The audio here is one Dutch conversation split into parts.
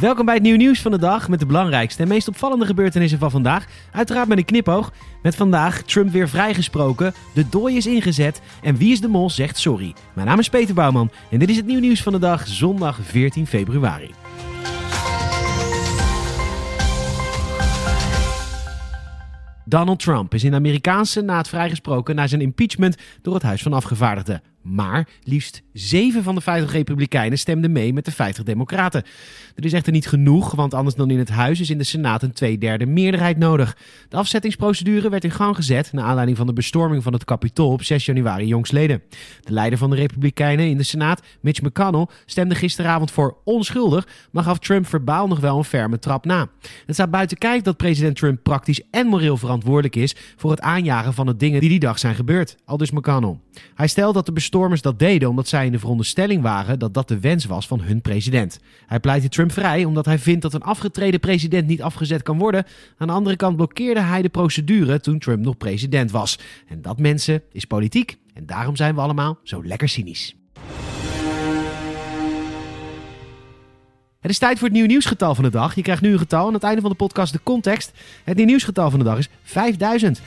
Welkom bij het nieuwe nieuws van de dag met de belangrijkste en meest opvallende gebeurtenissen van vandaag. Uiteraard met een knipoog. Met vandaag Trump weer vrijgesproken, de dooi is ingezet en Wie is de Mol zegt sorry. Mijn naam is Peter Bouwman en dit is het nieuwe nieuws van de dag zondag 14 februari. Donald Trump is in de Amerikaanse Senaat vrijgesproken na zijn impeachment door het Huis van Afgevaardigden. Maar liefst zeven van de 50 Republikeinen stemden mee met de 50 Democraten. Er is echter niet genoeg, want anders dan in het Huis is in de Senaat een tweederde meerderheid nodig. De afzettingsprocedure werd in gang gezet naar aanleiding van de bestorming van het Capitool op 6 januari jongstleden. De leider van de Republikeinen in de Senaat, Mitch McConnell, stemde gisteravond voor onschuldig, maar gaf Trump verbaal nog wel een ferme trap na. Het staat buiten kijf dat president Trump praktisch en moreel verantwoordelijk is voor het aanjagen van de dingen die die dag zijn gebeurd, aldus McConnell. Hij stelt dat de bestormers dat deden omdat zij in de veronderstelling waren dat dat de wens was van hun president. Hij pleitte Trump vrij omdat hij vindt dat een afgetreden president niet afgezet kan worden. Aan de andere kant blokkeerde hij de procedure toen Trump nog president was. En dat mensen is politiek en daarom zijn we allemaal zo lekker cynisch. Het is tijd voor het nieuwe nieuwsgetal van de dag. Je krijgt nu een getal aan het einde van de podcast de context. Het nieuwe nieuwsgetal van de dag is 5000.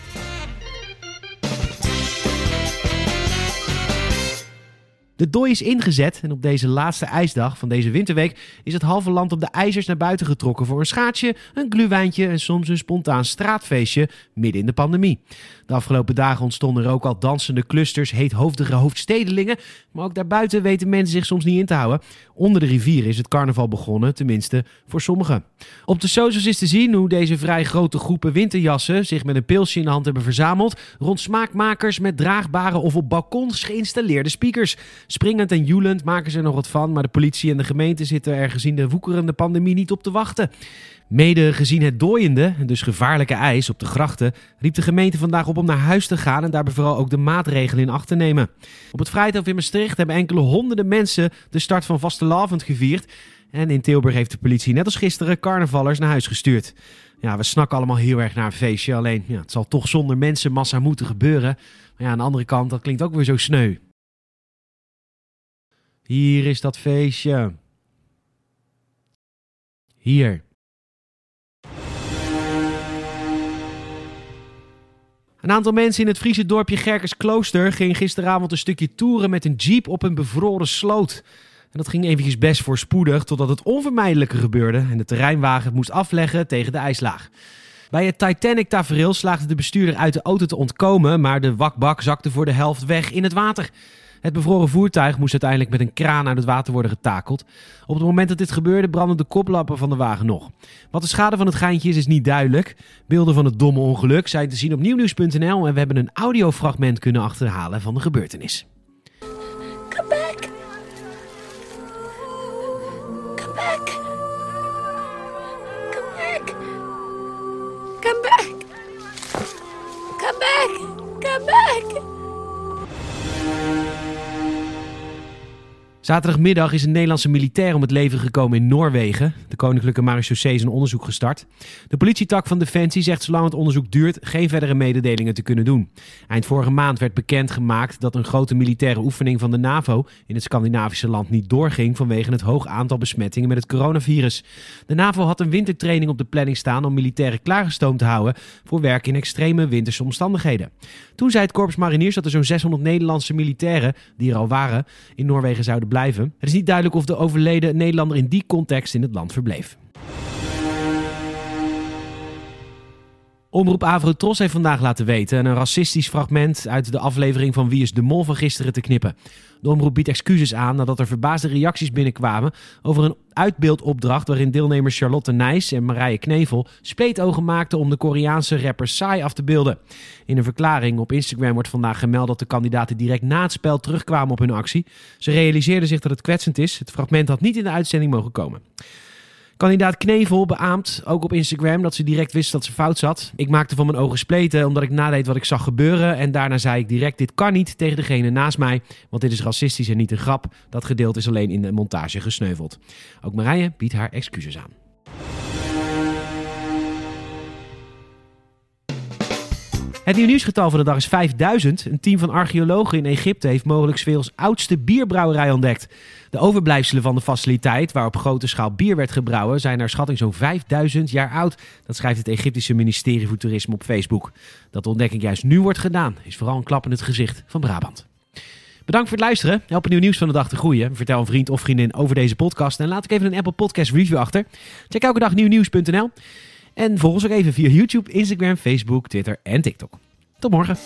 De dooi is ingezet en op deze laatste ijsdag van deze winterweek is het halve land op de ijzers naar buiten getrokken voor een schaatsje, een gluwijntje en soms een spontaan straatfeestje midden in de pandemie. De afgelopen dagen ontstonden er ook al dansende clusters heethoofdige hoofdstedelingen, maar ook daarbuiten weten mensen zich soms niet in te houden. Onder de rivier is het carnaval begonnen, tenminste voor sommigen. Op de socials is te zien hoe deze vrij grote groepen winterjassen zich met een pilsje in de hand hebben verzameld rond smaakmakers met draagbare of op balkons geïnstalleerde speakers. Springend en joelend maken ze er nog wat van, maar de politie en de gemeente zitten er gezien de woekerende pandemie niet op te wachten. Mede gezien het dooiende, en dus gevaarlijke ijs op de grachten, riep de gemeente vandaag op om naar huis te gaan en daarbij vooral ook de maatregelen in acht te nemen. Op het Vrijthof in Maastricht hebben enkele honderden mensen de start van Vastelavond gevierd. En in Tilburg heeft de politie net als gisteren carnavallers naar huis gestuurd. Ja, we snakken allemaal heel erg naar een feestje, alleen ja, het zal toch zonder mensenmassa moeten gebeuren. Maar ja, aan de andere kant, dat klinkt ook weer zo sneu. Hier is dat feestje. Hier. Een aantal mensen in het Friese dorpje Gerkersklooster ging gisteravond een stukje toeren met een jeep op een bevroren sloot. En dat ging eventjes best voorspoedig totdat het onvermijdelijke gebeurde en de terreinwagen moest afleggen tegen de ijslaag. Bij het Titanic-tafereel slaagde de bestuurder uit de auto te ontkomen, maar de wakbak zakte voor de helft weg in het water. Het bevroren voertuig moest uiteindelijk met een kraan uit het water worden getakeld. Op het moment dat dit gebeurde brandden de koplappen van de wagen nog. Wat de schade van het geintje is, is niet duidelijk. Beelden van het domme ongeluk zijn te zien op nieuwnieuws.nl en we hebben een audiofragment kunnen achterhalen van de gebeurtenis. Zaterdagmiddag is een Nederlandse militair om het leven gekomen in Noorwegen. De Koninklijke Marechaussee is een onderzoek gestart. De politietak van Defensie zegt zolang het onderzoek duurt geen verdere mededelingen te kunnen doen. Eind vorige maand werd bekendgemaakt dat een grote militaire oefening van de NAVO in het Scandinavische land niet doorging vanwege het hoog aantal besmettingen met het coronavirus. De NAVO had een wintertraining op de planning staan om militairen klaargestoomd te houden voor werk in extreme winterse omstandigheden. Toen zei het Korps Mariniers dat er zo'n 600 Nederlandse militairen, die er al waren, in Noorwegen zouden blijven. Het is niet duidelijk of de overleden Nederlander in die context in het land verbleef. Omroep Avrotros heeft vandaag laten weten een racistisch fragment uit de aflevering van Wie is de Mol van gisteren te knippen. De omroep biedt excuses aan nadat er verbaasde reacties binnenkwamen over een uitbeeldopdracht waarin deelnemers Charlotte Nijs en Marije Knevel spleetogen maakten om de Koreaanse rapper Psy af te beelden. In een verklaring op Instagram wordt vandaag gemeld dat de kandidaten direct na het spel terugkwamen op hun actie. Ze realiseerden zich dat het kwetsend is. Het fragment had niet in de uitzending mogen komen. Kandidaat Knevel beaamt ook op Instagram dat ze direct wist dat ze fout zat. Ik maakte van mijn ogen spleten omdat ik nadeed wat ik zag gebeuren. En daarna zei ik direct: Dit kan niet tegen degene naast mij, want dit is racistisch en niet een grap. Dat gedeelte is alleen in de montage gesneuveld. Ook Marije biedt haar excuses aan. Het nieuw nieuwsgetal van de dag is 5000. Een team van archeologen in Egypte heeft mogelijk 's werelds oudste bierbrouwerij ontdekt. De overblijfselen van de faciliteit waar op grote schaal bier werd gebrouwen zijn naar schatting zo'n 5000 jaar oud. Dat schrijft het Egyptische ministerie voor Toerisme op Facebook. Dat de ontdekking juist nu wordt gedaan is vooral een klap in het gezicht van Brabant. Bedankt voor het luisteren. Help het nieuw nieuws van de dag te groeien. Vertel een vriend of vriendin over deze podcast. En laat ik even een Apple Podcast review achter. Check elke dag nieuwnieuws.nl. En volg ons ook even via YouTube, Instagram, Facebook, Twitter en TikTok. Tot morgen.